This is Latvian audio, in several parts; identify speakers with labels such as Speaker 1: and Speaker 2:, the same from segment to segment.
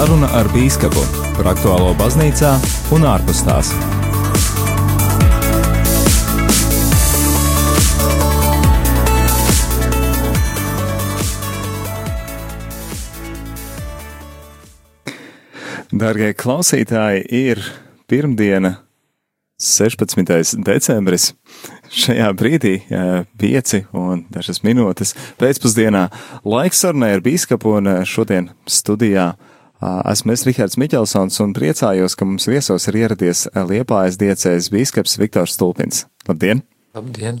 Speaker 1: Saruna ar Bīskapu par aktuālo baznīcā un ārpus tās. Darbie klausītāji, ir pirmdiena, 16. decembris. Šajā brīdī, pieci un dažas minūtes pēcpusdienā, laiks sarunai ar biskupu un šodien studijā esmu es Rihards Miķelsons un priecājos, ka mums viesos ir ieradies Liepājas diecēs biskups Viktors Stulpins. Labdien!
Speaker 2: Labdien!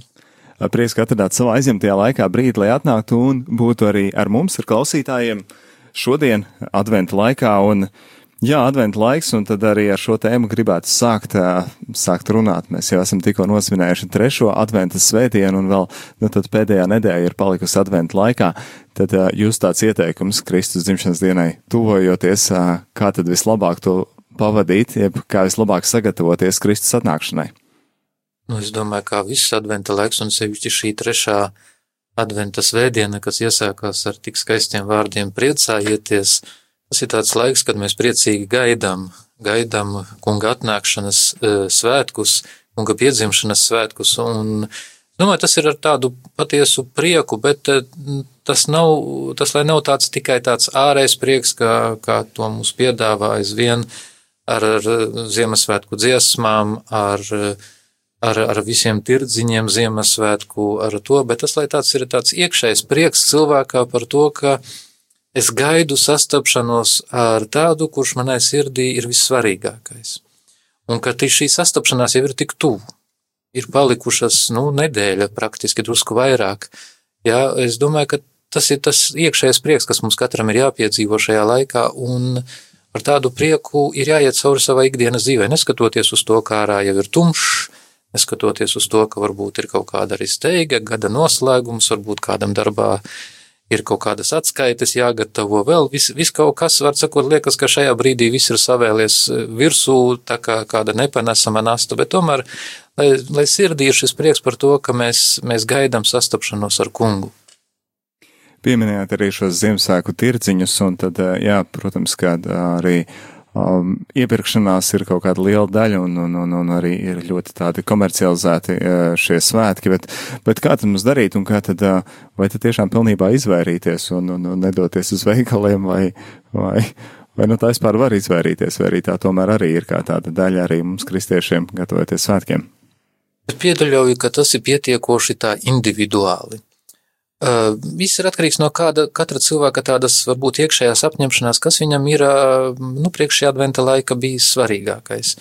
Speaker 1: Prieks, ka atradāt savā aizņemtajā laikā brīdi, lai atnāktu un būtu arī ar mums, ar klausītājiem šodien, adventa laikā. Un, uh, Jā, adventa laiks, un tad arī ar šo tēmu gribētu sākt, sākt runāt. Mēs jau esam tikko nosvinējuši trešo adventa svētdienu, un vēl nu, pēdējā nedēļa ir palikusi adventa laikā. Tad jūs tāds ieteikums Kristus dzimšanas dienai tuvojoties, kā tad vislabāk to pavadīt, jeb kā vislabāk sagatavoties Kristus atnākšanai?
Speaker 2: Nu, es domāju, kā viss adventa laiks, un sevišķi šī trešā adventa svētdiena, kas iesākās ar tik skaistiem vārdiem priecājieties, Tas ir tāds laiks, kad mēs priecīgi gaidām, gaidām kunga atnākšanas e, svētkus, kunga piedzimšanas svētkus. Un, domāju, tas ir ar tādu patiesu prieku, bet e, tas, nav, tas nav tāds tikai tāds ārējs prieks, kā, kā to mums piedāvā aizvien ar, ar Ziemassvētku dziesmām, ar, ar, ar visiem tirdziņiem Ziemassvētku, ar to, bet tas, lai tāds ir tāds iekšējs prieks cilvēkā par to, ka Es gaidu sastapšanos ar tādu, kurš manai sirdī ir vissvarīgākais. Un ka šī sastapšanās jau ir tik tuvu, ir palikušas nu, nedēļa, praktiski drusku vairāk. Jā, es domāju, ka tas ir tas iekšējais prieks, kas mums katram ir jāpiedzīvo šajā laikā, un ar tādu prieku ir jāiet cauri savai ikdienas dzīvē, neskatoties uz to, kā ārā jau ir tumšs, neskatoties uz to, ka varbūt ir kaut kāda arī steiga, gada noslēgums, varbūt kādam darbā ir kaut kādas atskaites jāgatavo, vēl viss vis kaut kas, var sakot, liekas, ka šajā brīdī viss ir savēlies e, virsū, tā kā kāda nepanesama nasta, bet tomēr, lai, lai sirdī ir šis prieks par to, ka mēs, mēs gaidām sastapšanos ar kungu.
Speaker 1: Pieminējāt arī šos Ziemassvētku tirdziņus, un tad, e, jā, protams, kā arī uh, um, iepirkšanās ir kaut kāda liela daļa, un, un, un, un arī ir ļoti tādi komercializēti uh, šie svētki, bet, bet kā tad mums darīt, un kā tad, uh, vai tad tiešām pilnībā izvairīties un, un, un nedoties uz veikaliem, vai, vai, vai nu tā vispār var izvairīties, vai arī tā tomēr arī ir kā tāda daļa arī mums kristiešiem gatavoties svētkiem?
Speaker 2: Es piedaļauju, ka tas ir pietiekoši tā individuāli. Uh, viss ir atkarīgs no kāda, katra cilvēka tādas varbūt iekšējās apņemšanās, kas viņam ir uh, nu, priekš šī adventa laika bijis svarīgākais.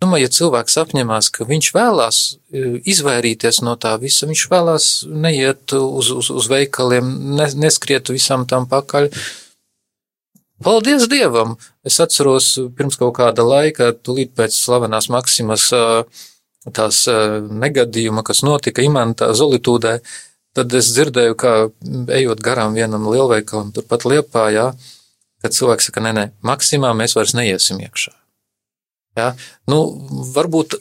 Speaker 2: Domāju, ja cilvēks apņemās, ka viņš vēlās uh, izvairīties no tā visa, viņš vēlās neiet uz, uz, uz veikaliem, ne, neskriet visam tam pakaļ. Paldies Dievam! Es atceros pirms kaut kāda laika, tūlīt pēc slavenās Maksimas tās negadījuma, kas notika Imantā Zolitūdē, Tad es dzirdēju, kā ejot garām vienam lielveikalam, turpat liepā, jā, kad cilvēks saka, nē, nē, maksimā mēs vairs neiesim iekšā. Jā, nu, varbūt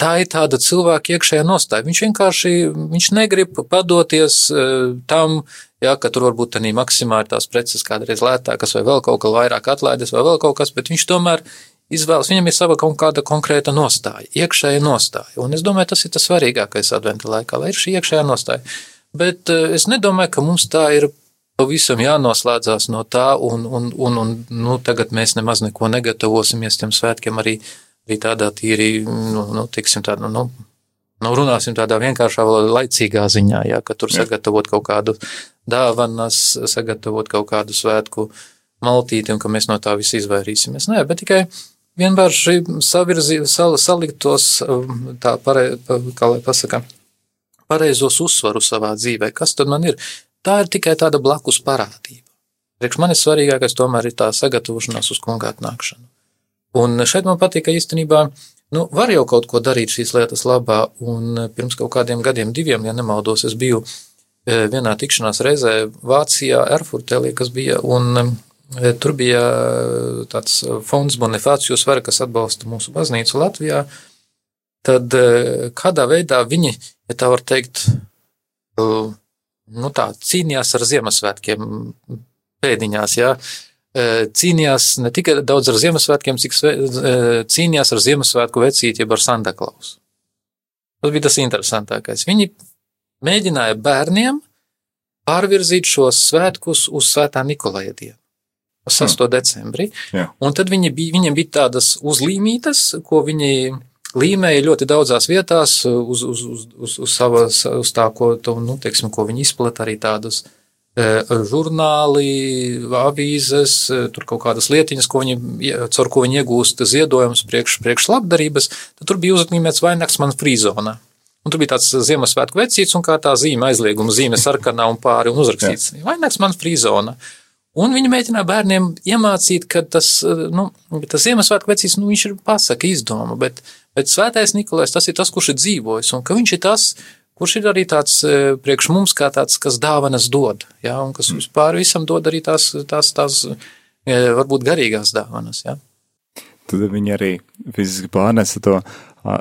Speaker 2: tā ir tāda cilvēka iekšējā nostāja. Viņš vienkārši viņš negrib padoties uh, tam, jā, ka tur varbūt arī maksimā ir tās preces kādreiz lētākas, vai vēl kaut kā vairāk atlaides, vai vēl kaut kas, bet viņš tomēr izvēlas, viņam ir sava kaut kāda konkrēta nostāja, iekšēja nostāja. Un es domāju, tas ir tas svarīgākais adventa laikā, lai ir šī iekšējā nostāja. Bet eh, es nedomāju, ka mums tā ir pavisam jānoslēdzās no tā, un, un, un, un nu, tagad mēs nemaz neko negatavosimies tiem svētkiem arī, arī tādā tīri, nu, nu tiksim tādā, nu, nu, runāsim tādā vienkāršā, laicīgā ziņā, jā, ka tur sagatavot kaut kādu dāvanas, sagatavot kaut kādu svētku maltīti, un ka mēs no tā visu izvairīsimies. Nē, bet tikai vienkārši savirzi, sal, salikt tos, um, tā pare, kā lai pasaka, pareizos uzsvaru savā dzīvē, kas tad man ir? Tā ir tikai tāda blakus parādība. Priekš manis svarīgākais tomēr ir tā sagatavošanās uz kunga atnākšanu. Un šeit man patīk, ka īstenībā nu, var jau kaut ko darīt šīs lietas labā, un pirms kaut kādiem gadiem, diviem, ja nemaldos, es biju e, vienā tikšanās reizē Vācijā, Erfurtē, kas bija, un e, tur bija tāds fonds Bonifācijus Vara, kas atbalsta mūsu baznīcu Latvijā, tad e, kādā veidā viņi, ja tā var teikt, e, nu tā, cīnījās ar Ziemassvētkiem pēdiņās, jā, cīnījās ne tikai daudz ar Ziemassvētkiem, cik cīnījās ar Ziemassvētku vecīti, jeb ar Santaklausu. Tas bija tas interesantākais. Viņi mēģināja bērniem pārvirzīt šos svētkus uz Svētā Nikolaja dienu. 6. Hmm. decembrī. Jā. Un tad viņi bija, viņiem bija tādas uzlīmītas, ko viņi līmēja ļoti daudzās vietās uz, uz, uz, uz, uz savas, uz tā, ko, to, nu, teiksim, ko viņi izplata arī tādas e, žurnāli, avīzes, e, tur kaut kādas lietiņas, ko viņi, caur ko viņi iegūst ziedojumus priekš, priekš labdarības, tad tur bija uzlīmēts vainags man frīzonā. Un tur bija tāds Ziemassvētku vecīts un kā tā zīme aizlieguma zīme sarkanā un pāri un uzrakstīts. Vainags man frīzona. Un viņi mēģināja bērniem iemācīt, ka tas, nu, tas Ziemassvētku vecīs, nu, viņš ir pasaka izdoma, bet, bet svētais Nikolais tas ir tas, kurš ir dzīvojis, un ka viņš ir tas, kurš ir arī tāds e, priekš mums kā tāds, kas dāvanas dod, jā, un kas vispār visam dod arī tās, tās, tās e, varbūt garīgās dāvanas, jā.
Speaker 1: Tad viņi arī fiziski pārnesa to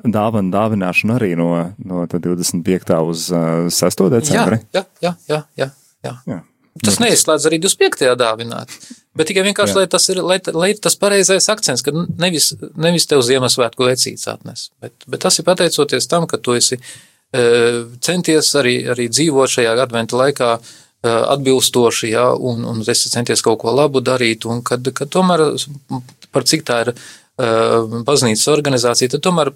Speaker 1: dāvanu dāvināšanu arī no, no 25. uz 6. decembri.
Speaker 2: Jā, jā, jā, jā. jā. jā. Tas neizslēdz arī 25. dāvināt. Bet tikai vienkārši, jā. lai tas ir, lai, lai tas pareizais akcents, ka nevis, nevis tev Ziemassvētku lecīts atnes, bet, bet tas ir pateicoties tam, ka tu esi centies arī, arī dzīvot šajā adventa laikā atbilstoši, jā, un, un esi centies kaut ko labu darīt, un kad, kad tomēr par cik tā ir baznīcas organizācija, tad tomēr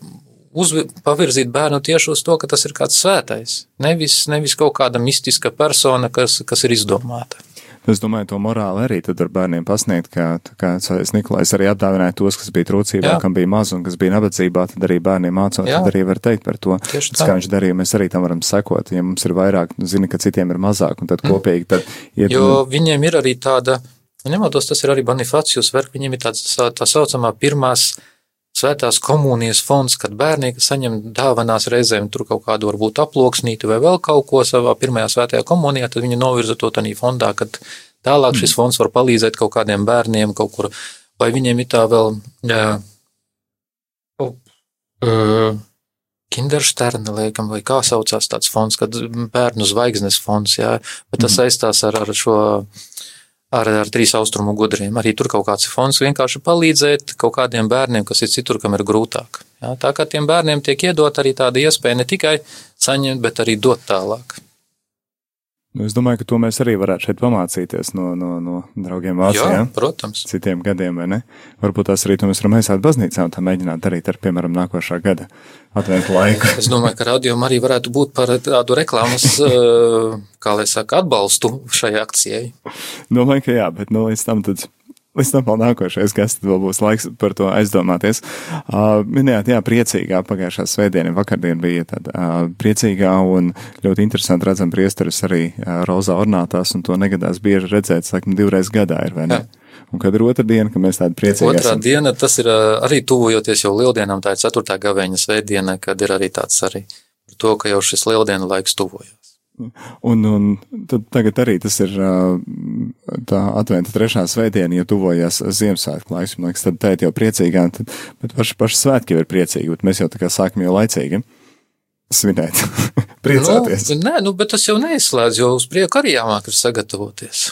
Speaker 2: uz, pavirzīt bērnu tieši uz to, ka tas ir kāds svētais, nevis, nevis kaut kāda mistiska persona, kas, kas ir izdomāta.
Speaker 1: Es domāju, to morāli arī tad ar bērniem pasniegt, ka, kā Svētais Nikolais arī atdāvināja tos, kas bija trūcībā, Jā. kam bija maz un kas bija nabadzībā, tad arī bērniem mācot, Jā. tad arī var teikt par to. Tieši tā. Kā viņš darīja, mēs arī tam varam sekot. Ja mums ir vairāk, nu, zini, ka citiem ir mazāk, un tad mm. kopīgi tad
Speaker 2: iet. Jo viņiem ir arī tāda, nemaldos, tas ir arī Bonifācijus verk, viņiem ir tāds tā saucamā pirmās svētās komunijas fonds, kad bērni saņem dāvanās reizēm tur kaut kādu varbūt aploksnīti vai vēl kaut ko savā pirmajā svētajā komunijā, tad viņi novirza to tādā fondā, kad tālāk šis fonds var palīdzēt kaut kādiem bērniem kaut kur, vai viņiem ir tā vēl. Jā, uh, uh, Kindersterna, liekam, vai kā saucās tāds fonds, kad bērnu zvaigznes fonds, jā, bet tas mm. saistās ar, ar šo uh, ar, ar trīs austrumu gudriem. Arī tur kaut kāds fonds vienkārši palīdzēt kaut kādiem bērniem, kas ir citur, kam ir grūtāk. Jā, tā kā tiem bērniem tiek iedot arī tāda iespēja ne tikai saņemt, bet arī dot tālāk.
Speaker 1: Nu, es domāju, ka to mēs arī varētu šeit pamācīties no, no, no draugiem Vācijā.
Speaker 2: Jā, protams.
Speaker 1: Citiem gadiem, vai ne? Varbūt tās arī to mēs varam aizsākt baznīcā un tā mēģināt darīt ar, piemēram, nākošā gada adventu laiku.
Speaker 2: es domāju, ka radiom arī varētu būt par tādu reklāmas, eh, kā lai saka, atbalstu šai akcijai.
Speaker 1: Domāju, ka jā, bet nu līdz tam tad Līdz tam vēl nākošais gads, tad vēl būs laiks par to aizdomāties. Uh, minējāt, jā, priecīgā pagājušā svētdiena, vakardien bija tāda uh, priecīgā un ļoti interesanti redzam priesteris arī uh, rozā ornātās, un to negadās bieži redzēt, sakam, divreiz gadā ir, vai ne? Jā. Un kad ir otra diena, ka mēs tādi priecīgi
Speaker 2: Otrā esam. diena, tas ir arī tuvojoties jau lieldienām, tā ir ceturtā gavēņa svētdiena, kad ir arī tāds arī to, ka jau šis lieldienu laiks tuvojas.
Speaker 1: Un, un tagad arī tas ir tā adventa trešā svētdiena, ja tuvojas Ziemassvētku laiks, man liekas, tad tēt jau priecīgā, tad, bet paši, paši svētki jau ir priecīgi, bet mēs jau tā kā sākam jau laicīgi svinēt, priecāties.
Speaker 2: Nu, nē, nu, bet tas jau neizslēdz, jo uz prieku arī jāmāk ir sagatavoties.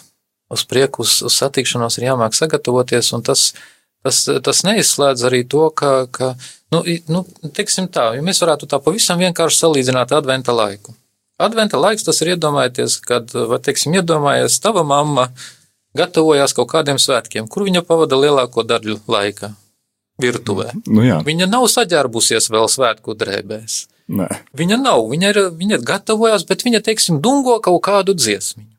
Speaker 2: Uz prieku, uz, uz satikšanos ir jāmāk sagatavoties, un tas, tas, tas neizslēdz arī to, ka, ka nu, nu, teiksim tā, ja mēs varētu tā pavisam vienkārši salīdzināt adventa laiku. Adventa laiks tas ir iedomājieties, kad, vai teiksim, iedomājies, tava mamma gatavojās kaut kādiem svētkiem, kur viņa pavada lielāko daļu laika virtuvē.
Speaker 1: Nu, jā.
Speaker 2: viņa nav saģērbusies vēl svētku drēbēs.
Speaker 1: Nē.
Speaker 2: Viņa nav, viņa, ir, viņa gatavojās, bet viņa, teiksim, dungo kaut kādu dziesmiņu.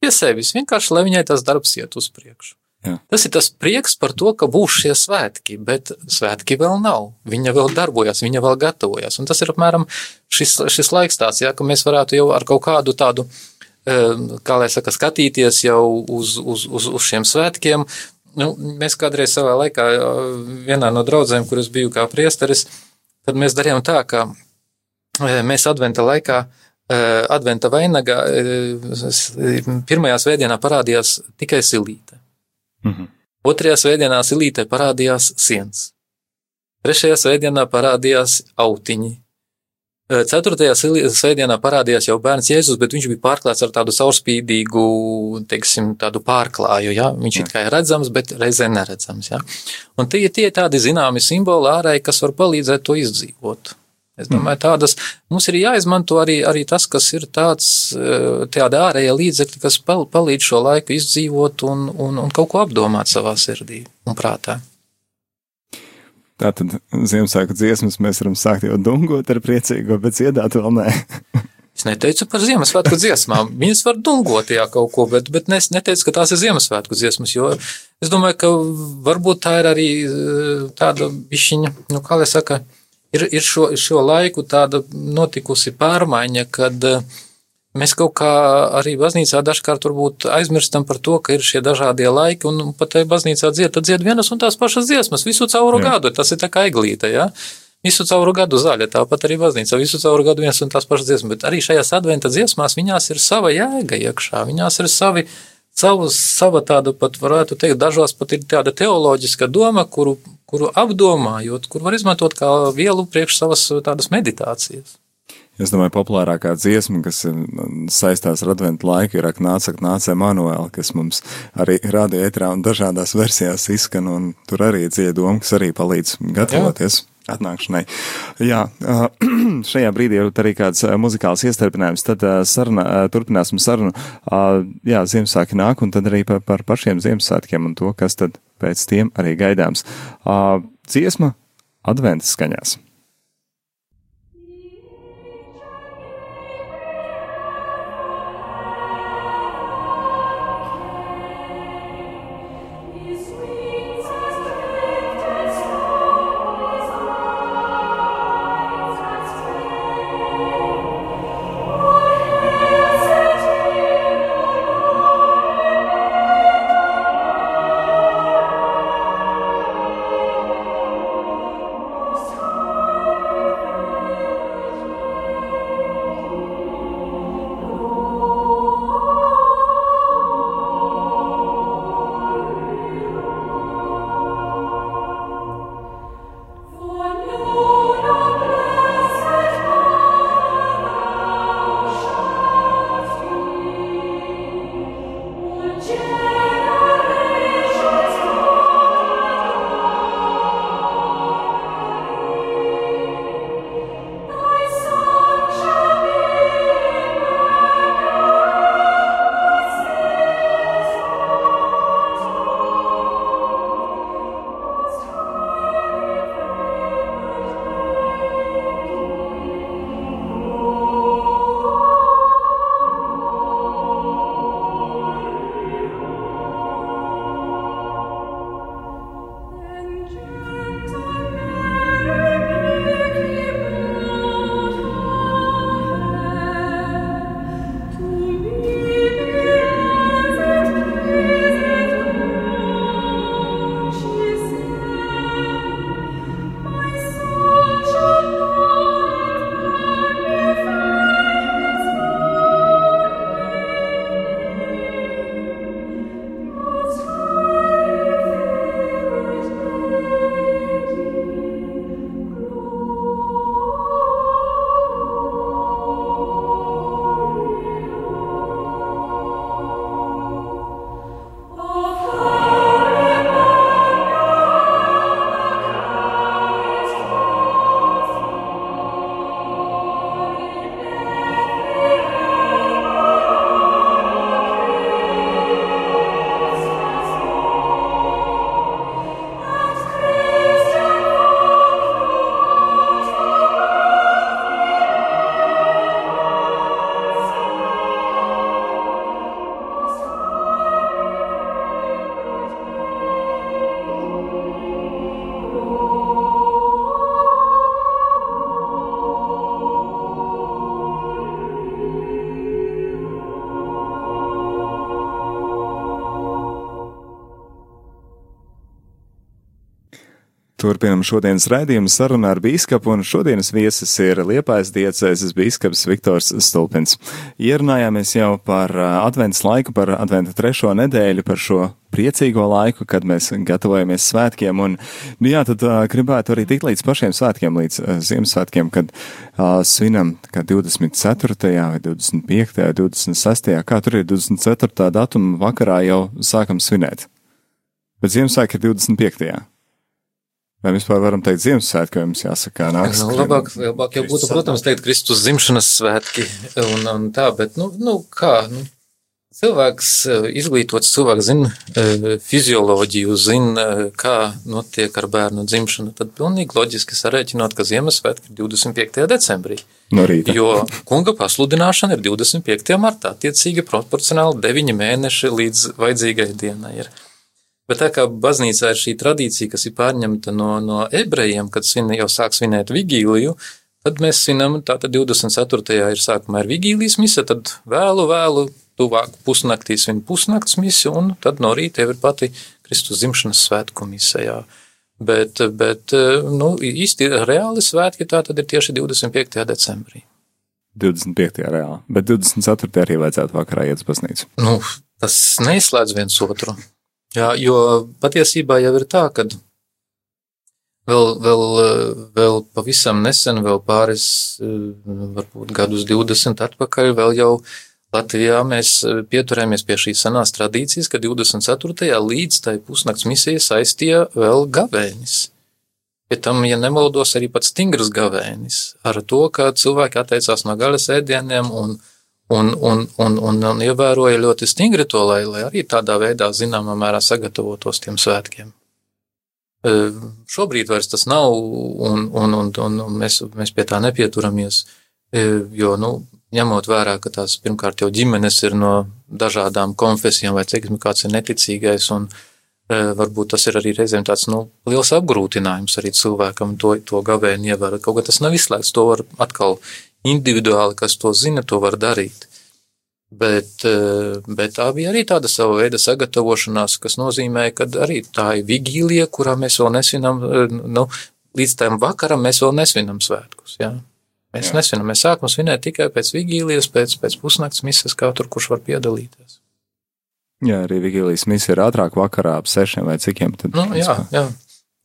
Speaker 2: Pie sevis, vienkārši, lai viņai tas darbs iet uz priekšu. Jā. Tas ir tas prieks par to, ka būs šie svētki, bet svētki vēl nav. Viņa vēl darbojas, viņa vēl gatavojas. Un tas ir apmēram šis, šis laiks tāds, jā, ka mēs varētu jau ar kaut kādu tādu, kā lai saka, skatīties jau uz, uz, uz, uz šiem svētkiem. Nu, mēs kādreiz savā laikā, vienā no draudzēm, kur es biju kā priesteris, tad mēs darījām tā, ka mēs adventa laikā Adventa vainagā pirmajā svētdienā parādījās tikai silīte. Mhm. Otrajā svētdienā silītē parādījās siens. Trešajā svētdienā parādījās autiņi. Ceturtajā svētdienā parādījās jau bērns Jēzus, bet viņš bija pārklāts ar tādu caurspīdīgu, teiksim, tādu pārklāju, ja? Viņš ir tikai redzams, bet reizē neredzams, ja? Un tie, tie tādi zināmi simboli ārēji, kas var palīdzēt to izdzīvot. Es domāju, tādas mums ir jāizmanto arī, arī tas, kas ir tāds, tāda ārēja līdzekļi, kas palīdz šo laiku izdzīvot un, un, un kaut ko apdomāt savā sirdī un prātā.
Speaker 1: Tātad Ziemassvētku dziesmas mēs varam sākt jau dungot ar priecīgo, bet dziedāt vēl nē.
Speaker 2: es neteicu par Ziemassvētku dziesmām. Viņas var dungot, jā, kaut ko, bet, bet es neteicu, ka tās ir Ziemassvētku dziesmas, jo es domāju, ka varbūt tā ir arī eh, tāda višķiņa, nu, kā lai saka, ir, ir šo, šo laiku tāda notikusi pārmaiņa, kad uh, Mēs kaut kā arī baznīcā dažkārt aizmirstam par to, ka ir šie dažādie laiki, un pat tai baznīcā dzied, tad dzied vienas un tās pašas dziesmas visu cauru Jā. gadu. Tas ir tā kā eglīte, ja? Visu cauru gadu zaļa, tāpat arī baznīca, visu cauru gadu viens un tās pašas dziesmas, bet arī šajās adventa dziesmās viņās ir sava jēga iekšā, viņās ir savi, savu, sava tāda pat varētu teikt, dažos pat ir tāda teoloģiska doma, kuru, kuru apdomājot, kur var izmantot kā vielu priekš savas tādas meditācijas.
Speaker 1: Es domāju, populārākā dziesma, kas saistās ar adventu laiku, ir Nāc, nāc, Emanuēl, kas mums arī rādīja ētrā un dažādās versijās izskan, un tur arī dziedoma, kas arī palīdz gatavoties. Jā atnākšanai. Jā, šajā brīdī ir arī kāds muzikāls iestarpinājums, tad saruna, turpināsim sarunu. Jā, Ziemassvētki nāk, un tad arī par, par pašiem Ziemassvētkiem un to, kas tad pēc tiem arī gaidāms. Dziesma adventas skaņās. Turpinam šodienas raidījumu sarunu ar bīskapu, un šodienas viesis ir Liepājas diecēzes bīskaps Viktors Stulpins. Ierunājāmies jau par adventas laiku, par adventa trešo nedēļu, par šo priecīgo laiku, kad mēs gatavojamies svētkiem, un, nu jā, tad uh, gribētu arī tikt līdz pašiem svētkiem, līdz uh, Ziemassvētkiem, kad uh, svinam, kā 24. vai 25. vai 26. kā tur ir 24. datuma vakarā jau sākam svinēt. Bet Ziemassvētki ir 25. Vai vispār varam teikt Ziemassvētku, vai mums jāsaka, nāks?
Speaker 2: Nu, labāk, labāk jau būtu, protams, teikt Kristus dzimšanas svētki un, un tā, bet, nu, nu kā, nu, cilvēks, izglītots cilvēks zina fizioloģiju, zina, kā notiek ar bērnu dzimšanu, tad pilnīgi loģiski sarēķinot, ka Ziemassvētki ir 25. decembrī.
Speaker 1: No rīta.
Speaker 2: Jo kunga pasludināšana ir 25. martā, attiecīgi proporcionāli 9 mēneši līdz vajadzīgai dienai ir. Bet tā kā baznīcā ir šī tradīcija, kas ir pārņemta no, no ebrejiem, kad svin, jau sāk svinēt vigīliju, tad mēs svinam, tātad 24. ir sākumā ir vigīlijas mise, tad vēlu, vēlu, tuvāk pusnaktī svin pusnakts misi, un tad no rīta jau ir pati Kristus dzimšanas svētku mise, jā. Bet, bet, nu, īsti reāli svētki tā tad ir tieši 25. decembrī.
Speaker 1: 25. reāli, bet 24. arī vajadzētu vakarā iet uz baznīcu.
Speaker 2: Nu, tas neizslēdz viens otru. Jā, jo patiesībā jau ir tā, ka vēl, vēl, vēl pavisam nesen, vēl pāris, varbūt gadus 20 atpakaļ, vēl jau Latvijā mēs pieturējāmies pie šīs senās tradīcijas, ka 24. līdz tai pusnakts misijai saistīja vēl gavēnis. Pie tam, ja nemaldos, arī pats stingrs gavēnis ar to, ka cilvēki atteicās no gaļas ēdieniem un, un, un, un, un, un ievēroja ļoti stingri to, lai, lai arī tādā veidā, zināmā mērā, sagatavotos tiem svētkiem. E, šobrīd vairs tas nav, un, un, un, un, mēs, mēs pie tā nepieturamies, e, jo, nu, ņemot vērā, ka tās pirmkārt jau ģimenes ir no dažādām konfesijām, vai, teiksim, kāds ir neticīgais, un e, varbūt tas ir arī reizēm tāds, nu, liels apgrūtinājums arī cilvēkam to, to gavēni ievērot. Kaut kā tas nav izslēgts, to var atkal individuāli, kas to zina, to var darīt. Bet, eh, bet tā bija arī tāda sava veida sagatavošanās, kas nozīmē, ka arī tā ir vigīlija, kurā mēs vēl nesvinam, eh, nu, līdz tam vakaram mēs vēl nesvinam svētkus. Jā. Mēs jā. nesvinam, mēs sākam svinēt tikai pēc vigīlijas, pēc, pēc pusnakts misas, kā tur kurš var piedalīties.
Speaker 1: Jā, arī vigīlijas misija ir ātrāk vakarā ap sešiem vai cikiem.
Speaker 2: Tad, nu, jā, jā,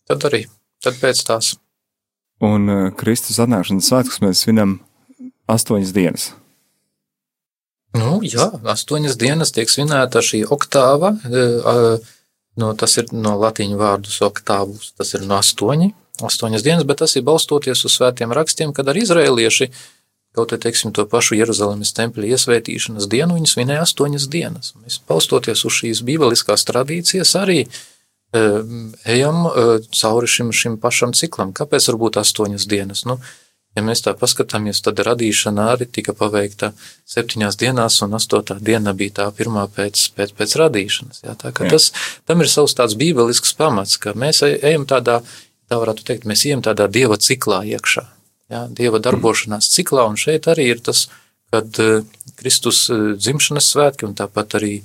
Speaker 2: tad arī, tad pēc tās.
Speaker 1: Un uh, Kristus atnākšanas svētkus mēs svinam astoņas dienas.
Speaker 2: Nu, jā, astoņas dienas tiek svinēta šī oktāva. E, no, tas ir no latīņu vārdus oktāvus, tas ir no astoņi, astoņas dienas, bet tas ir balstoties uz svētiem rakstiem, kad arī izrēlieši, kaut arī, teiksim, to pašu Jeruzalemes tempļa iesvētīšanas dienu, viņi svinēja astoņas dienas. Mēs balstoties uz šīs bībeliskās tradīcijas arī e, ejam e, cauri šim, šim pašam ciklam. Kāpēc varbūt astoņas dienas? Nu, Ja mēs tā paskatāmies, tad radīšana arī tika paveikta septiņās dienās, un astotā diena bija tā pirmā pēc, pēc, pēc radīšanas. Jā, tā tas, tam ir savs tāds bībelisks pamats, ka mēs ejam tādā, tā varētu teikt, mēs ejam tādā dieva ciklā iekšā. Jā, dieva darbošanās ciklā, un šeit arī ir tas, kad uh, Kristus uh, dzimšanas svētki, un tāpat arī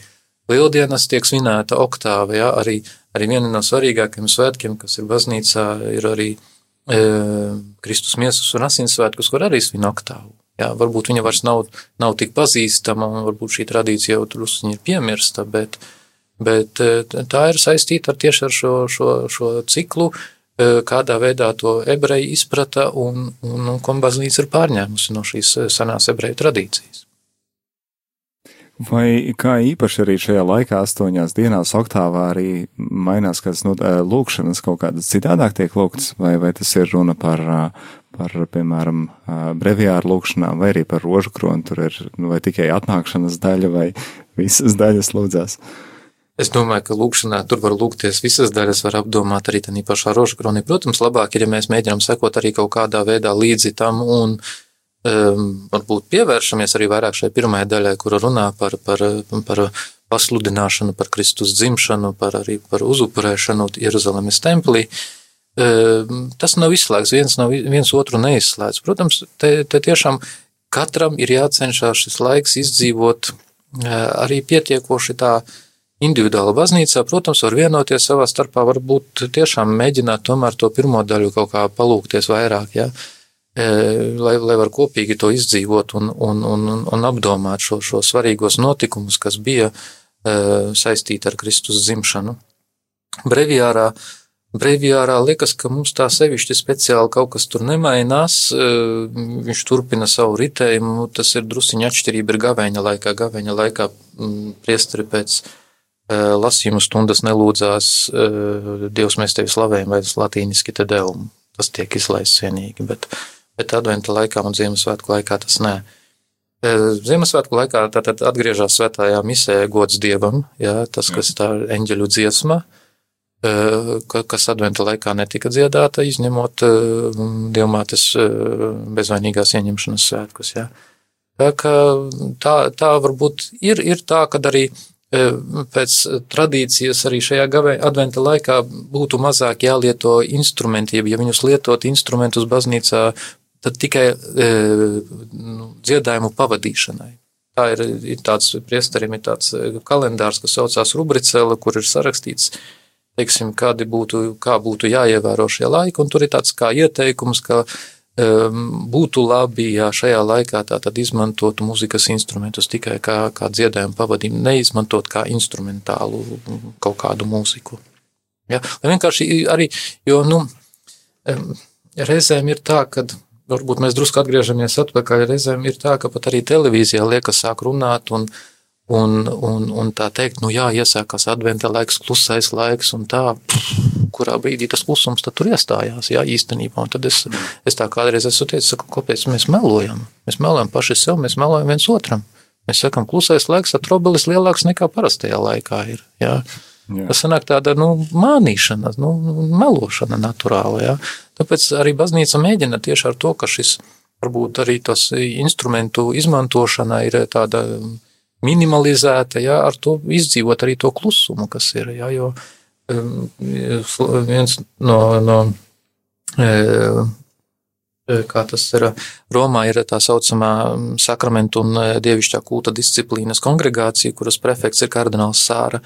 Speaker 2: lieldienas tiek svinēta oktāva, jā, arī, arī viena no svarīgākajiem svētkiem, kas ir baznīcā, ir arī uh, Kristus miesas un asinsvētkus, kur arī svin oktāvu. Jā, varbūt viņa vairs nav, nav tik pazīstama, un varbūt šī tradīcija jau tur ir piemirsta, bet, bet tā ir saistīta ar tieši ar šo, šo, šo ciklu, kādā veidā to ebreji izprata un, un, un ko baznīca ir pārņēmusi no šīs senās ebreju tradīcijas.
Speaker 1: Vai kā īpaši arī šajā laikā, astoņās dienās, oktāvā, arī mainās kādas no, lūkšanas, kaut kādas citādāk tiek lūgtas, vai, vai tas ir runa par, par piemēram, breviāru lūkšanām, vai arī par rožu kroni, tur ir nu, vai tikai atnākšanas daļa, vai visas daļas lūdzās?
Speaker 2: Es domāju, ka lūkšanā tur var lūgties visas daļas, var apdomāt arī tā pašā rožu kronī. Protams, labāk ir, ja mēs mēģinām sekot arī kaut kādā veidā līdzi tam un uh, varbūt pievēršamies arī vairāk šai pirmajai daļai, kura runā par, par, par pasludināšanu, par Kristus dzimšanu, par arī par uzupurēšanu Jeruzalemes templī. Um, tas nav izslēgts, viens, nav, viens otru neizslēdz. Protams, te, te tiešām katram ir jācenšas šis laiks izdzīvot uh, arī pietiekoši tā individuāla baznīcā, protams, var vienoties savā starpā, varbūt tiešām mēģināt tomēr to pirmo daļu kaut kā palūkties vairāk, ja, lai, lai var kopīgi to izdzīvot un, un, un, un apdomāt šo, šo svarīgos notikumus, kas bija saistīti ar Kristus dzimšanu. Brevijārā Breivijārā liekas, ka mums tā sevišķi speciāli kaut kas tur nemainās. Viņš turpina savu ritējumu. Tas ir drusiņa atšķirība ir gavēņa laikā. Gavēņa laikā priesteri pēc lasījumu stundas nelūdzās Dievs mēs tevi slavējam vai latīniski te devumu. Tas tiek izlaists vienīgi, bet, bet adventa laikā un Ziemassvētku laikā tas nē. Ziemassvētku laikā tātad atgriežas svētājā misē gods Dievam, jā, tas, kas tā ir eņģeļu dziesma, kas adventa laikā netika dziedāta, izņemot Dievmātes bezvainīgās ieņemšanas svētkus, jā. Tā, tā, tā varbūt ir, ir tā, kad arī pēc tradīcijas arī šajā adventa laikā būtu mazāk jālieto instrumenti, ja viņus lietot instrumentus baznīcā, tad tikai nu, dziedājumu pavadīšanai. Tā ir, ir tāds priesterim, ir tāds kalendārs, kas saucās rubricēla, kur ir sarakstīts, teiksim, kādi būtu, kā būtu jāievēro šie laiki, un tur ir tāds kā ieteikums, ka būtu labi, ja šajā laikā tātad izmantotu muzikas instrumentus tikai kā, kā dziedājumu pavadījumu, neizmantot kā instrumentālu kaut kādu mūziku. Ja? Lai vienkārši arī, jo, nu, reizēm ir tā, ka varbūt mēs drusku atgriežamies atpakaļ, reizēm ir tā, ka pat arī televīzijā liekas sāk runāt un, un, un, un tā teikt, nu jā, iesākās adventa laiks, klusais laiks un tā, pff, kurā brīdī tas klusums tur iestājās, jā, īstenībā. Un tad es, es tā kādreiz esmu teicis, saku, kāpēc mēs melojam? Mēs melojam paši sev, mēs melojam viens otram. Mēs sakam, klusais laiks ar trobelis lielāks nekā parastajā laikā ir. Jā. Jā. Tas sanāk tāda nu, mānīšana, nu, melošana naturāla. Jā. Tāpēc arī baznīca mēģina tieši ar to, ka šis varbūt arī tas instrumentu izmantošana ir tāda minimalizēta, jā, ar to izdzīvot arī to klusumu, kas ir. Jā, jo, uh, viens no, no e, e, kā tas ir Romā, ir tā saucamā sakramentu un e, dievišķā kulta disciplīnas kongregācija, kuras prefekts ir kardināls Sāra.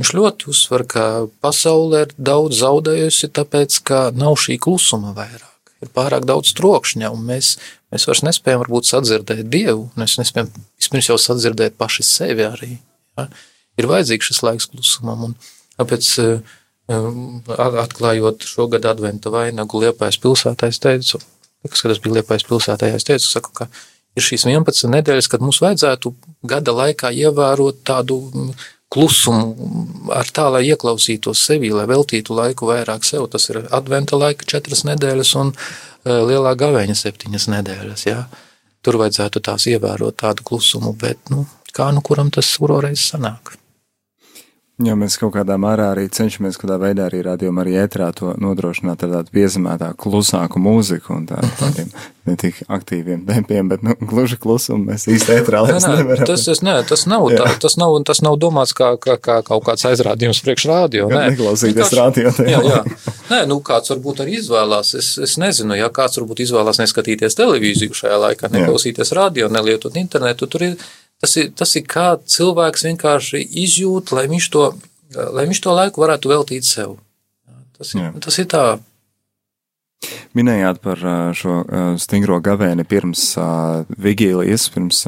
Speaker 2: Viņš ļoti uzsver, ka pasaulē ir daudz zaudējusi, tāpēc, ka nav šī klusuma vairāk. Ir pārāk daudz trokšņa, un mēs, mēs vairs nespējam varbūt sadzirdēt Dievu, mēs nespējam vispirms jau sadzirdēt paši sevi arī. Ja? Ir vajadzīgs šis laiks klusumam, un Tāpēc, eh, atklājot šogad adventa vainagu Liepājas pilsētā, es teicu, kas, kad es biju Liepājas pilsētā, es teicu, saku, ka ir šīs 11 nedēļas, kad mums vajadzētu gada laikā ievērot tādu klusumu ar tā, lai ieklausītos sevi, lai veltītu laiku vairāk sev. Tas ir adventa laika četras nedēļas un eh, lielā gavēņa septiņas nedēļas. Jā. Tur vajadzētu tās ievērot tādu klusumu, bet nu, kā nu kuram tas uroreiz sanāk.
Speaker 1: Jā, mēs kaut kādā mērā arī cenšamies kādā veidā arī rādījumā arī ētrā to nodrošināt ar tādu piezemētāku, klusāku mūziku un tā, tādiem ne tik aktīviem tempiem, bet, nu, gluži klusumu mēs īsti ētrā
Speaker 2: lietas nevaram. Tas, tas, nē, tas nav, tā, tas nav, tas nav domāts kā, kā, kā kaut kāds aizrādījums priekš rādio, nē.
Speaker 1: Neklausīties rādio.
Speaker 2: Jā, jā. Nē, nu, kāds varbūt arī izvēlās, es, es nezinu, ja kāds varbūt izvēlās neskatīties televīziju šajā laikā, neklausīties rādio, nelietot internetu, tur ir Tas ir, tas ir kā cilvēks vienkārši izjūt, lai viņš to, lai viņš to laiku varētu veltīt sev. Tas ir, Jā. tas ir tā.
Speaker 1: Minējāt par šo stingro gavēni pirms vigīlijas, pirms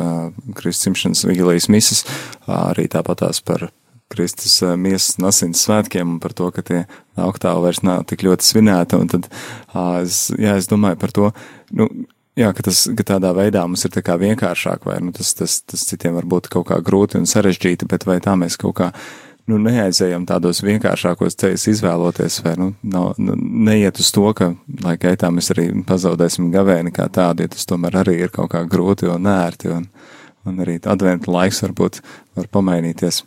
Speaker 1: Kristus vigīlijas misas, arī tāpatās par Kristus miesas un asins svētkiem un par to, ka tie oktāvi vairs nav tik ļoti svinēti. Un tad, es, jā, es domāju par to, nu, Jā, ka, tas, ka tādā veidā mums ir vienkāršāk, vai nu, tas, tas, tas citiem var būt kaut kā grūti un sarežģīti, bet vai tā mēs kaut kā nu, neaizējam tādos vienkāršākos ceļus izvēloties, vai nu, nav, nu, neiet uz to, ka, lai gaitā mēs arī pazaudēsim gavēni kā tādu, jo tas tomēr arī ir kaut kā grūti un nērti, un, un arī adventu laiks varbūt var pamainīties.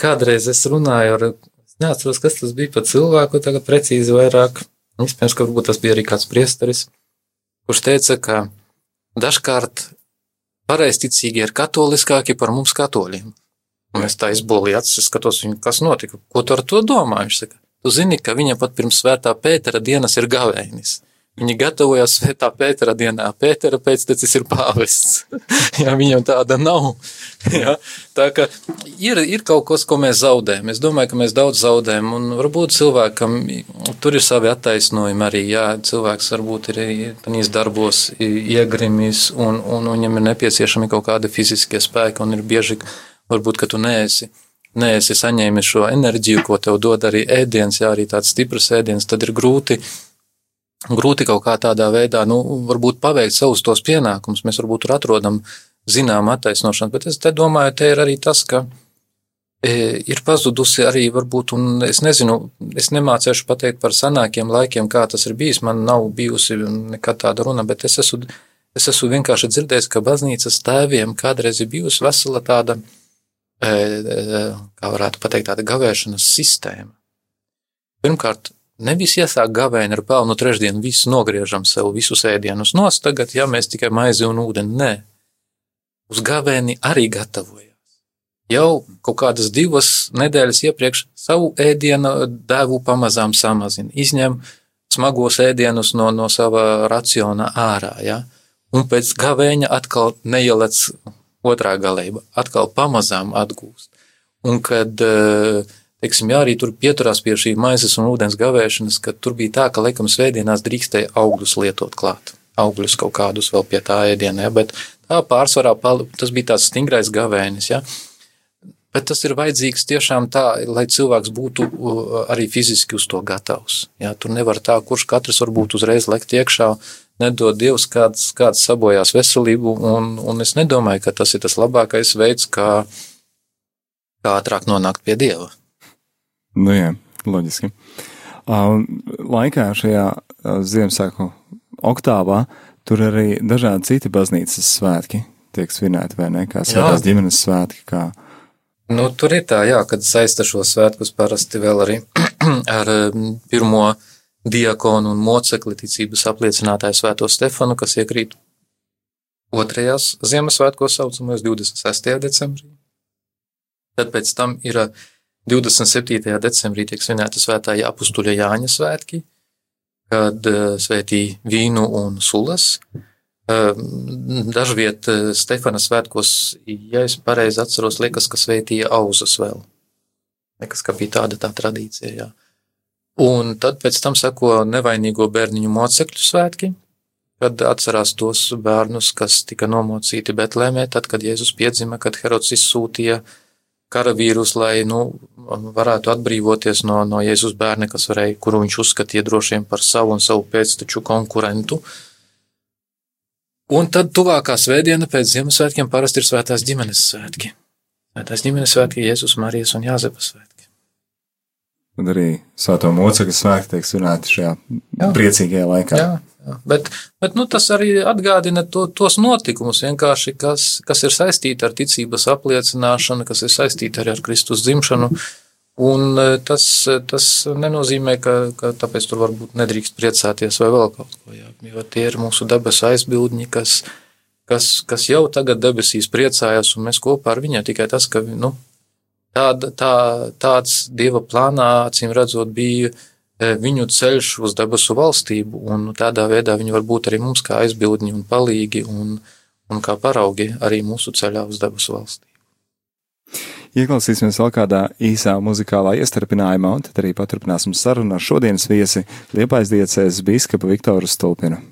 Speaker 2: Kādreiz es runāju ar, es neatceros, kas tas bija pa cilvēku, tagad precīzi vairāk Iespējams, ka tas bija arī kāds priesteris, kurš teica, ka dažkārt pareizticīgie ir katoliskāki par mums katoļiem. Un es tā izbolīju acis, skatos viņu, kas notika. Ko tu ar to domā? Viņš saka, tu zini, ka viņa pat pirms svētā Pētera dienas ir gavēnis. Viņi gatavojās svētā Pētera dienā. Pētera pēctecis ir pāvests. jā, viņam tāda nav. jā, tā kā ir, ir kaut kas, ko mēs zaudējam. Es domāju, ka mēs daudz zaudējam. Un varbūt cilvēkam tur ir savi attaisnojumi arī. Jā, cilvēks varbūt ir tādīs darbos iegrimis un, un, viņam ir nepieciešami kaut kādi fiziskie spēki un ir bieži, varbūt, ka tu neesi neesi saņēmis šo enerģiju, ko tev dod arī ēdiens, ja arī tāds stiprs ēdiens, tad ir grūti grūti kaut kā tādā veidā, nu, varbūt paveikt savus tos pienākumus. Mēs varbūt tur atrodam zinām attaisnošanu, bet es te domāju, te ir arī tas, ka e, ir pazudusi arī varbūt, un es nezinu, es nemācēšu pateikt par senākiem laikiem, kā tas ir bijis, man nav bijusi nekad tāda runa, bet es esmu, es esmu vienkārši dzirdējis, ka baznīcas tēviem kādreiz ir bijusi vesela tāda, e, e, kā varētu pateikt, tāda gavēšanas sistēma. Pirmkārt, Nevis iesāk gavēni ar pelnu trešdienu, visu nogriežam sev, visus ēdienus nost, tagad, ja mēs tikai maizi un ūdeni, nē. Uz gavēni arī gatavojās. Jau kaut kādas divas nedēļas iepriekš savu ēdienu devu pamazām samazina, izņem smagos ēdienus no, no sava raciona ārā, ja? un pēc gavēņa atkal neielec otrā galība, atkal pamazām atgūst. Un kad uh, teiksim, jā, arī tur pieturās pie šī maizes un ūdens gavēšanas, ka tur bija tā, ka laikam svētdienās drīkstēja augļus lietot klāt. Augļus kaut kādus vēl pie tā ēdienā, ja, bet tā pārsvarā tas bija tāds stingrais gavēnis. Ja. Bet tas ir vajadzīgs tiešām tā, lai cilvēks būtu arī fiziski uz to gatavs. Ja, tur nevar tā, kurš katrs varbūt uzreiz lekt iekšā, nedod Dievs kāds, kāds sabojās veselību, un, un es nedomāju, ka tas ir tas labākais veids, kā, kā ātrāk nonākt pie Dieva.
Speaker 1: Nu, jā, loģiski. Uh, laikā šajā uh, Ziemassvētku oktāvā tur arī dažādi citi baznīcas svētki tiek svinēti, vai ne? Kā svētās ģimenes svētki. Kā...
Speaker 2: Nu, tur ir tā, jā, kad saista šo svētkus parasti vēl arī ar um, pirmo diakonu un mocekli ticības apliecinātāju svēto Stefanu, kas iekrīt otrajās Ziemassvētkos saucamajos 26. decembrī. Tad pēc tam ir uh, 27. decembrī tiek svinēta svētā apustuļa Jāņa svētki, kad eh, svētī vīnu un sulas. Eh, dažviet eh, Stefana svētkos, ja es pareizi atceros, liekas, ka svētīja auzas vēl. Liekas, ka bija tāda tā tradīcija, jā. Un tad pēc tam sako nevainīgo bērniņu mocekļu svētki, kad atcerās tos bērnus, kas tika nomocīti Betlēmē, tad, kad Jēzus piedzima, kad Herods izsūtīja uh, karavīrus, lai nu, varētu atbrīvoties no, no Jēzus bērna, kas varēja, kuru viņš uzskatīja droši vien par savu un savu pēcteču konkurentu. Un tad tuvākā svētdiena pēc Ziemassvētkiem parasti ir svētās ģimenes svētki. Svētās ģimenes svētki, Jēzus, Marijas un Jāzepas svētki.
Speaker 1: Un arī svēto mocekļu svētki tiek svinēti šajā jā. priecīgajā laikā.
Speaker 2: Jā, Bet, bet nu, tas arī atgādina to, tos notikumus, kas, kas ir saistīti ar ticības apliecināšanu, kas ir saistīti arī ar Kristus dzimšanu. Un e, tas, tas nenozīmē, ka, ka tāpēc tur varbūt nedrīkst priecāties vai vēl kaut ko. Jā. Jo tie ir mūsu debesu aizbildņi, kas, kas, kas jau tagad debesīs priecājas, un mēs kopā ar viņu tikai tas, ka nu, tāda, tā, tāds Dieva plānā, acīm redzot, bija E, viņu ceļš uz debesu valstību, un tādā veidā viņi var būt arī mums kā aizbildņi un palīgi un, un kā paraugi arī mūsu ceļā uz debesu valstību.
Speaker 1: Ieklausīsimies vēl kādā īsā muzikālā iestarpinājumā, un tad arī paturpināsim sarunu ar šodienas viesi Liepais diecēs biskupa Viktoru Stulpinu.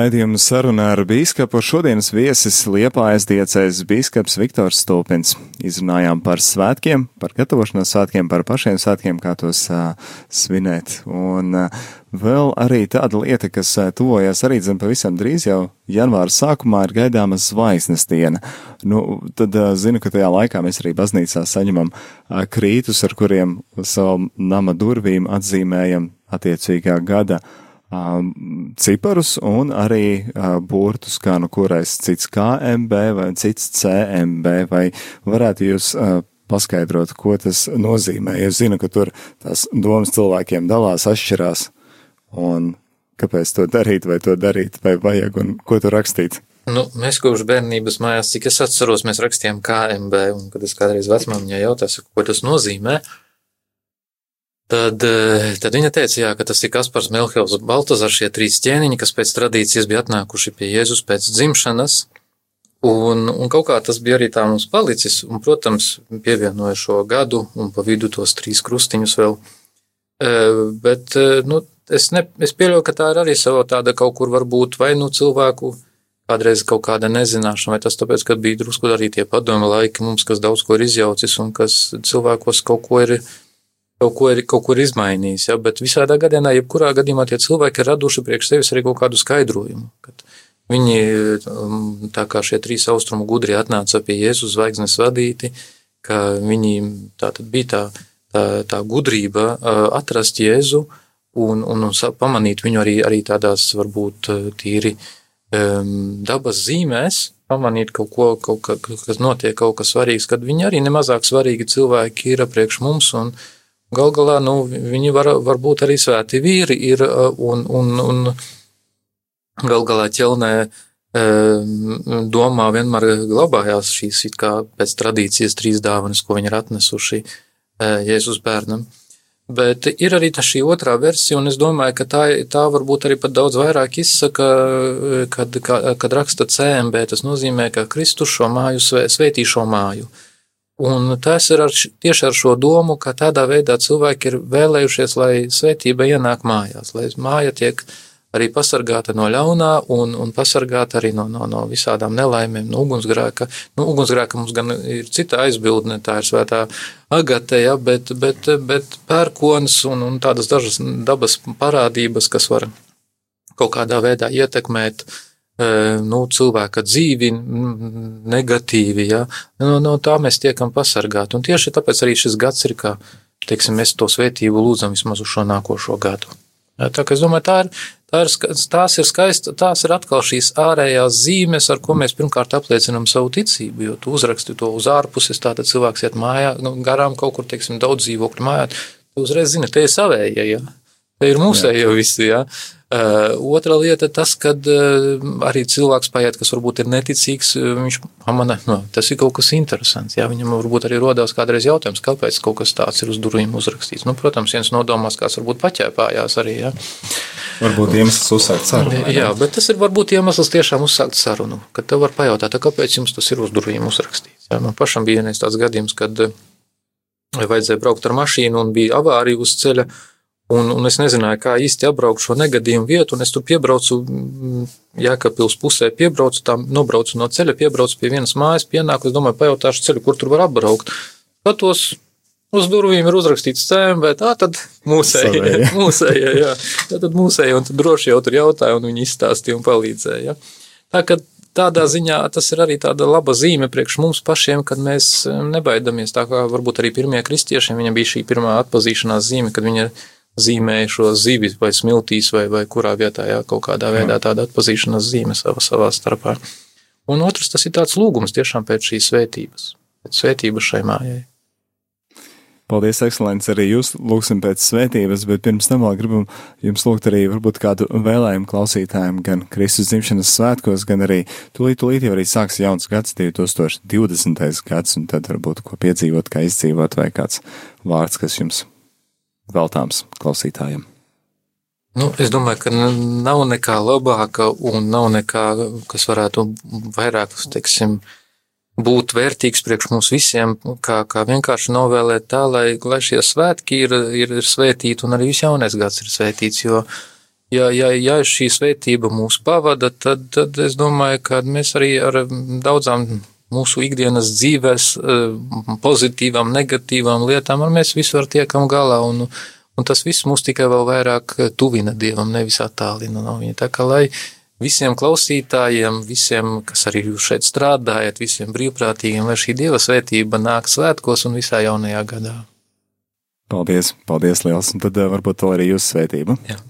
Speaker 1: Turpinam raidījumu sarunu ar bīskapu. Šodienas viesis Liepājas diecēs bīskaps Viktors Stulpins. Izrunājām par svētkiem, par gatavošanos svētkiem, par pašiem svētkiem, kā tos uh, svinēt. Un uh, vēl arī tāda lieta, kas uh, tuvojas arī zem pavisam drīz jau janvāra sākumā ir gaidāma zvaigznes diena. Nu, tad uh, zinu, ka tajā laikā mēs arī baznīcā saņemam uh, krītus, ar kuriem savu nama durvīm atzīmējam attiecīgā gada ciparus un arī burtus, kā nu kurais cits KMB vai cits CMB, vai varētu jūs paskaidrot, ko tas nozīmē. Es zinu, ka tur tās domas cilvēkiem dalās, atšķirās, un kāpēc to darīt, vai to darīt, vai vajag, un ko tur rakstīt.
Speaker 2: Nu, mēs kopš bērnības mājās, cik es atceros, mēs rakstījām KMB, un kad es kādreiz vecmāmiņai jautāju, ko tas nozīmē, uh, Tad, eh, tad viņa teica, jā, ka tas ir Kaspars, Melhels un Baltazars, šie trīs ķēniņi, kas pēc tradīcijas bija atnākuši pie Jēzus pēc dzimšanas, un, un kaut kā tas bija arī tā mums palicis, un, protams, pievienoja šo gadu un pa vidu tos trīs krustiņus vēl. Eh, bet, eh, nu, es, ne, es pieļauju, ka tā ir arī sava tāda kaut kur varbūt vai nu cilvēku kādreiz kaut kāda nezināšana, vai tas tāpēc, ka bija drusku arī tie padomu laiki mums, kas daudz ko ir izjaucis un kas cilvēkos kaut ko ir kaut ko ir, kaut ko ir izmainījis. Ja? Bet visādā gadījumā, jebkurā gadījumā tie cilvēki ir raduši priekš sevis arī kaut kādu skaidrojumu. Viņi, um, tā kā šie trīs austrumu gudri atnāca pie Jēzus zvaigznes vadīti, ka viņi tā tad bija tā, tā, tā gudrība uh, atrast Jēzu un, un, un pamanīt viņu arī, arī tādās varbūt uh, tīri um, dabas zīmēs, pamanīt kaut ko, kaut ka, kas notiek, kaut kas svarīgs, kad viņi arī nemazāk svarīgi cilvēki ir priekš mums un, uh, Gal galā nu, viņi var, var būt arī svēti vīri, ir, un, un, un gal galā ķelnē domā vienmēr glabājās šīs kā pēc tradīcijas trīs dāvanas, ko viņi ir atnesuši Jēzus bērnam. Bet ir arī šī otrā versija, un es domāju, ka tā, tā varbūt arī pat daudz vairāk izsaka, kad, kad raksta CMB, tas nozīmē, ka Kristus šo māju svētī šo māju. Uh, Un tas ir ar, tieši ar šo domu, ka tādā veidā cilvēki ir vēlējušies, lai svētība ienāk mājās, lai māja tiek arī pasargāta no ļaunā un, un pasargāta arī no, no, no visādām nelaimēm, no ugunsgrēka. Nu, ugunsgrēka mums gan ir cita aizbildne, tā ir svētā agate, ja, bet, bet, bet pērkons un, un tādas dažas dabas parādības, kas var kaut kādā veidā ietekmēt uh, nu, cilvēka dzīvi negatīvi. Ja? No, no tā mēs tiekam pasargāti. Un tieši tāpēc arī šis gads ir, kā teiksim, mēs to svētību lūdzam vismaz uz šo nākošo gadu. Ja, tā es domāju, tā ir, tā ir, tās ir skaista, tās ir atkal šīs ārējās zīmes, ar ko mēs pirmkārt apliecinam savu ticību, jo tu uzraksti to uz ārpuses, tātad cilvēks iet mājā, nu, garām kaut kur, teiksim, daudz dzīvokļu mājā, tu uzreiz zini, te ir savējie, ja, te ir mūsējie visi, ja. Uh, otra lieta ir tas, ka uh, arī cilvēks paiet, kas varbūt ir neticīgs, uh, viņš pamana, no, tas ir kaut kas interesants. Jā, viņam varbūt arī rodās kādreiz jautājums, kāpēc kaut kas tāds ir uz durvīm uzrakstīts. Nu, protams, viens nodomās, kāds varbūt paķēpājās arī. Jā.
Speaker 1: Varbūt iemesls uzsākt sarunu.
Speaker 2: Jā, bet tas ir varbūt iemesls tiešām uzsākt sarunu, kad tev var pajautāt, kāpēc jums tas ir uz durvīm uzrakstīts. Jā, man pašam bija viens tāds gadījums, kad uh, vajadzēja braukt ar mašīnu un bija avārija uz ceļa. Un, un es nezināju, kā īsti apbraukt šo negadījumu vietu. Es tur piebraucu, mm, Jēkabpils pusē, piebraucu, tā nobraucu no ceļa, piebraucu pie vienas mājas, pienāku. Es domāju, pajautāšu ceļu, kur tur var apbraukt. Skatos, uz durvīm ir uzrakstīts CMV, tā tad mūsējie, mūsējie, jā. Tā tad mūsējie, un tad droši jau tur jautāja, un viņi izstāstīja un palīdzēja. Tā kā tādā ziņā tas ir arī tāda laba zīme priekš mums pašiem, kad mēs nebaidamies. Tā kā varbūt arī pirmie kristiešiem viņam bija šī pirmā atpazīšanās zīme, kad viņi zīmēja šo zivi vai smiltīs vai, vai kurā vietā, jā, kaut kādā veidā tāda atpazīšanās zīme savā, savā starpā. Un otrs, tas ir tāds lūgums tiešām pēc šīs svētības, pēc svētības šai mājai.
Speaker 1: Paldies, ekscelents, arī jūs lūgsim pēc svētības, bet pirms tam vēl gribam jums lūgt arī varbūt kādu vēlējumu klausītājiem gan Kristus dzimšanas svētkos, gan arī tūlīt, tūlīt jau arī sāks jauns gads, 2020. gads, un tad varbūt ko piedzīvot, kā izdzīvot, vai kāds vārds, kas jums veltāms klausītājiem.
Speaker 2: Nu, es domāju, ka nav nekā labāka un nav nekā, kas varētu vairāk, teiksim, būt vērtīgs priekš mums visiem, kā, kā vienkārši novēlēt tā, lai, lai šie svētki ir, ir, ir svētīti un arī viss jaunais gads ir svētīts, jo, ja, ja, ja šī svētība mūs pavada, tad, tad es domāju, ka mēs arī ar daudzām mūsu ikdienas dzīves eh, pozitīvām, negatīvām lietām, ar mēs visu ar tiekam galā un, un tas viss mūs tikai vēl vairāk tuvina Dievam, nevis attālina no viņa. Tā kā, lai visiem klausītājiem, visiem, kas arī jūs šeit strādājat, visiem brīvprātīgiem, lai šī Dieva svētība nāk svētkos un visā jaunajā gadā.
Speaker 1: Paldies, paldies liels, un tad eh, varbūt vēl arī jūsu svētība.
Speaker 2: Jā.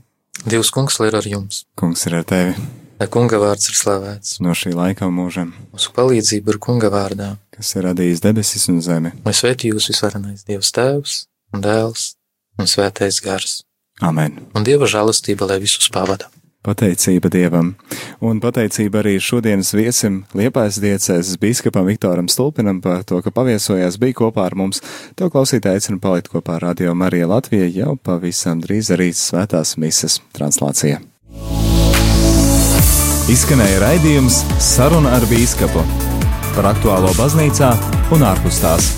Speaker 2: Dievs kungs ir ar jums.
Speaker 1: Kungs ir ar tevi.
Speaker 2: Lai kunga vārds ir slavēts.
Speaker 1: No šī laika mūžam.
Speaker 2: Mūsu palīdzība ir kunga vārdā.
Speaker 1: Kas ir radījis debesis un zemi.
Speaker 2: Lai svētī jūs visvarenais Dievs tēvs un dēls un svētais gars.
Speaker 1: Amen.
Speaker 2: Un Dieva žēlastība, lai visus pavada.
Speaker 1: Pateicība Dievam, un pateicība arī šodienas viesim Liepājas diecēs biskupam Viktoram Stulpinam par to, ka paviesojās bija kopā ar mums. Tev klausītāji aicinu palikt kopā ar Radio Marija Latvija jau pavisam drīz arī svētās mises translācija. Izskanēja raidījums Saruna ar bīskapu par aktuālo baznīcā un ārpus tās.